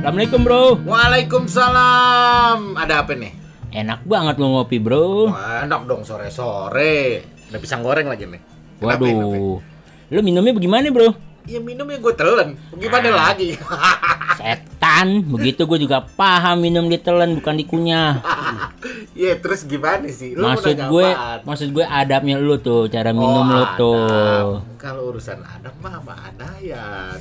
Assalamualaikum bro. Waalaikumsalam. Ada apa nih? Enak banget lo ngopi bro. Wah, enak dong sore-sore. Ada pisang goreng lagi nih. Kenapa, kenapa? Waduh. Lo minumnya bagaimana bro? Ya minumnya gue telan. Gimana lagi? Setan. Begitu gue juga paham minum ditelan bukan dikunyah. ya terus gimana sih? Lu mau Maksud gue, apaan? maksud gue adabnya lu tuh, cara minum Oh, lo tuh. Kalau urusan adab mah apa ada ya.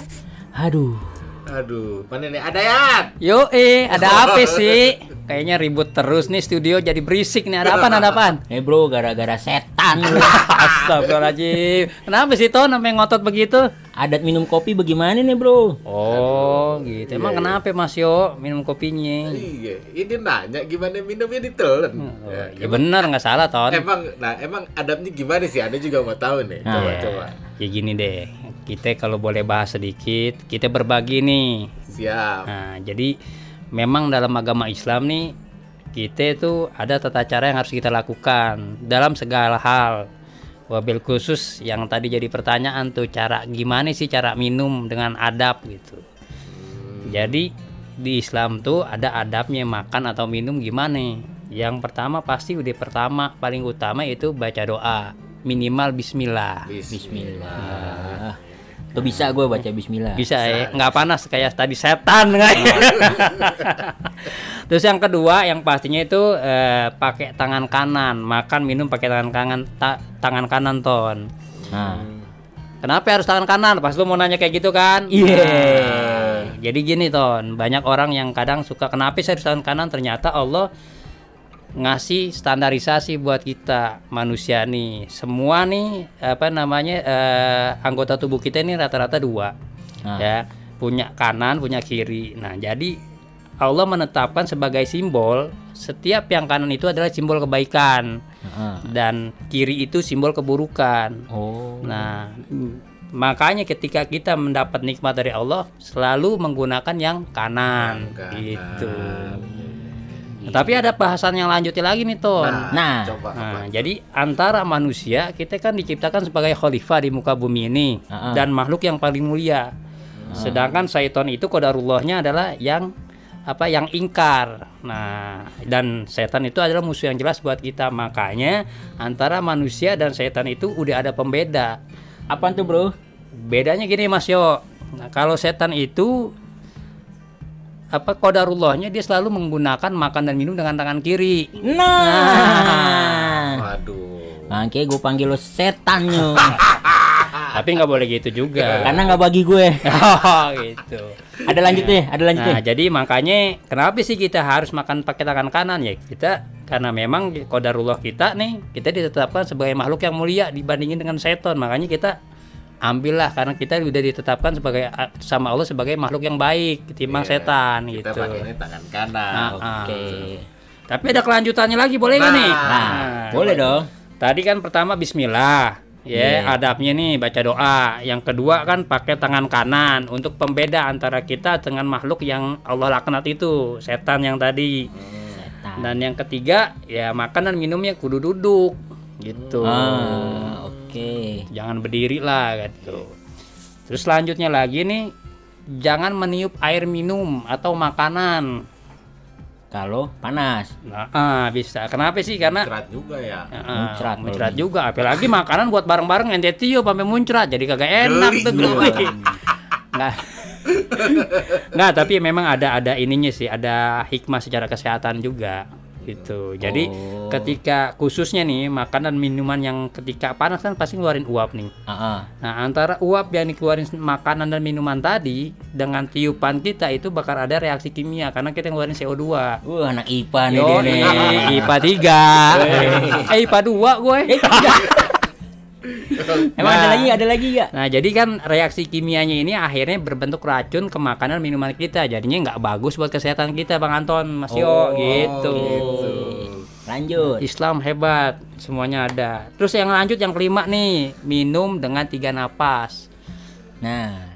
Aduh. Aduh, mana nih ada ya? Yo eh, ada apa sih? Kayaknya ribut terus nih studio jadi berisik nih. Ada apaan? Ada apaan? Eh bro, gara-gara setan lu. Astagfirullahaladzim. Kenapa sih Ton sampai ngotot begitu? Adat minum kopi bagaimana nih bro? Oh, gitu. Emang Iya, kenapa Mas Yo minum kopinya? Iya, ini nanya gimana minumnya ditelan. Oh, Ya, ya benar nggak salah Ton. Emang, nah emang adabnya gimana sih? Ada juga mau tahu nih. Nah, Coba, ya. coba. Ya gini deh. Kita kalau boleh bahas sedikit, kita berbagi nih. Siap. Nah, jadi memang dalam agama Islam nih kita itu ada tata cara yang harus kita lakukan dalam segala hal. Wabil khusus yang tadi jadi pertanyaan tuh cara gimana sih cara minum dengan adab gitu. Jadi di Islam tuh ada adabnya makan atau minum gimana. Yang pertama pasti udah pertama paling utama itu baca doa minimal Bismillah. Bismillah. Tuh bisa gue baca bismillah. Bisa ya, nggak panas kayak tadi setan ya? Terus yang kedua yang pastinya itu eh, pakai tangan kanan, makan minum pakai tangan kanan ta- tangan kanan ton. Nah. Kenapa harus tangan kanan? Pas lu mau nanya kayak gitu kan? Iya. Nah, jadi gini ton, banyak orang yang kadang suka kenapa sih harus tangan kanan? Ternyata Allah ngasih standarisasi buat kita manusia nih. Semua nih apa namanya eh, anggota tubuh kita ini rata-rata dua, Ah. ya punya kanan, punya kiri. Nah jadi Allah menetapkan sebagai simbol setiap yang kanan itu adalah simbol kebaikan Heeh. dan kiri itu simbol keburukan. Oh. Nah, makanya ketika kita mendapat nikmat dari Allah selalu menggunakan yang kanan, Yang kanan. gitu. Nah, tapi ada bahasan yang lanjutnya lagi nih Ton. Nah, Nah. coba apa? Nah, jadi antara manusia kita kan diciptakan sebagai khalifah di muka bumi ini Ah, ah. dan makhluk yang paling mulia. Sedangkan syaitan itu kodarullahnya adalah yang apa yang ingkar. Nah, dan setan itu adalah musuh yang jelas buat kita. Makanya antara manusia dan setan itu udah ada pembeda. Apaan tuh bro? Bedanya gini Mas Yo. Nah, kalau setan itu apa kodarullahnya dia selalu menggunakan makan dan minum dengan tangan kiri. Nah. Waduh. Makanya gue panggil lo setan yo. Tapi nggak boleh gitu juga. Karena nggak bagi gue. oh, gitu. Ada lanjut deh, ada lanjut Nah, jadi makanya kenapa sih kita harus makan pakai tangan kanan ya? Kita karena memang kodarullah kita nih, kita ditetapkan sebagai makhluk yang mulia dibandingin dengan setan. Makanya kita ambillah karena kita sudah ditetapkan sebagai sama Allah sebagai makhluk yang baik ketimbang Iya, setan Kita gitu. pakainya tangan kanan. Nah, Oke. Tapi ada kelanjutannya lagi boleh nggak nih? Nah, boleh dong. Tadi kan pertama Bismillah, ya Iya. adabnya nih baca doa. Yang kedua kan pakai tangan kanan untuk pembeda antara kita dengan makhluk yang Allah laknat itu, setan yang tadi. Setan. Dan yang ketiga ya makan dan minumnya kudu duduk, gitu. Ah, oke. Jangan berdiri lah gitu. Terus selanjutnya lagi nih, jangan meniup air minum atau makanan. Kalau panas. Nah, ah, bisa. Kenapa sih? Karena Cerat juga ya. Ah, Muncrat muncrat juga apalagi makanan buat bareng-bareng ente tiup sampai muncrat jadi kagak enak Geli tuh geli. nggak nggak tapi memang ada ada ininya sih ada hikmah secara kesehatan juga gitu. Jadi Oh. ketika khususnya nih makanan minuman yang ketika panas kan pasti ngeluarin uap nih. Ah, ah. nah antara uap yang dikeluarin makanan dan minuman tadi dengan tiupan kita itu bakal ada reaksi kimia karena kita ngeluarin CO2 Wah, anak IPA nih Yo, nih. IPA 3 Eh IPA 2 gue Emang ada Nah. lagi, ada lagi gak? Nah jadi kan reaksi kimianya ini akhirnya berbentuk racun ke makanan minuman kita Jadinya nggak bagus buat kesehatan kita Bang Anton Mas Yo Oh, gitu. Lanjut. Islam hebat semuanya ada Terus yang lanjut yang kelima nih Minum dengan tiga napas Nah,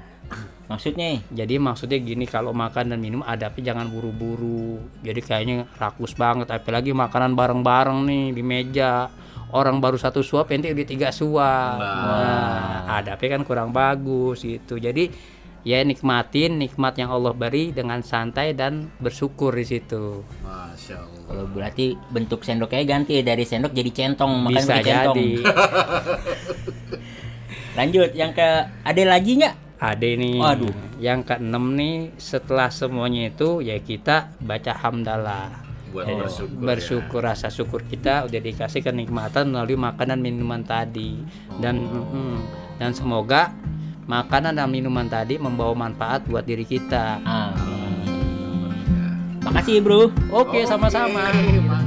maksudnya Jadi maksudnya gini kalau makan dan minum adabnya jangan buru-buru. Jadi kayaknya rakus banget. Apalagi makanan bareng-bareng nih di meja. Orang baru satu suap, ente udah tiga suap. Nah, adabnya kan kurang bagus gitu. Jadi ya nikmatin nikmat yang Allah beri dengan santai dan bersyukur di situ. Masya Allah. Kalau berarti bentuk sendoknya ganti dari sendok jadi centong, makan Bisa pakai centong. jadi. Lanjut, yang ke ada lagi nggak? Ada nih. Waduh. Yang keenam nih setelah semuanya itu ya kita baca hamdalah. Buat Jadi, bersyukur. Oh, bersyukur rasa syukur kita udah dikasih kenikmatan melalui makanan minuman tadi dan mm, dan semoga makanan dan minuman tadi membawa manfaat buat diri kita. Amin. Makasih bro. Oke, sama-sama. Ya. Oke, makasih.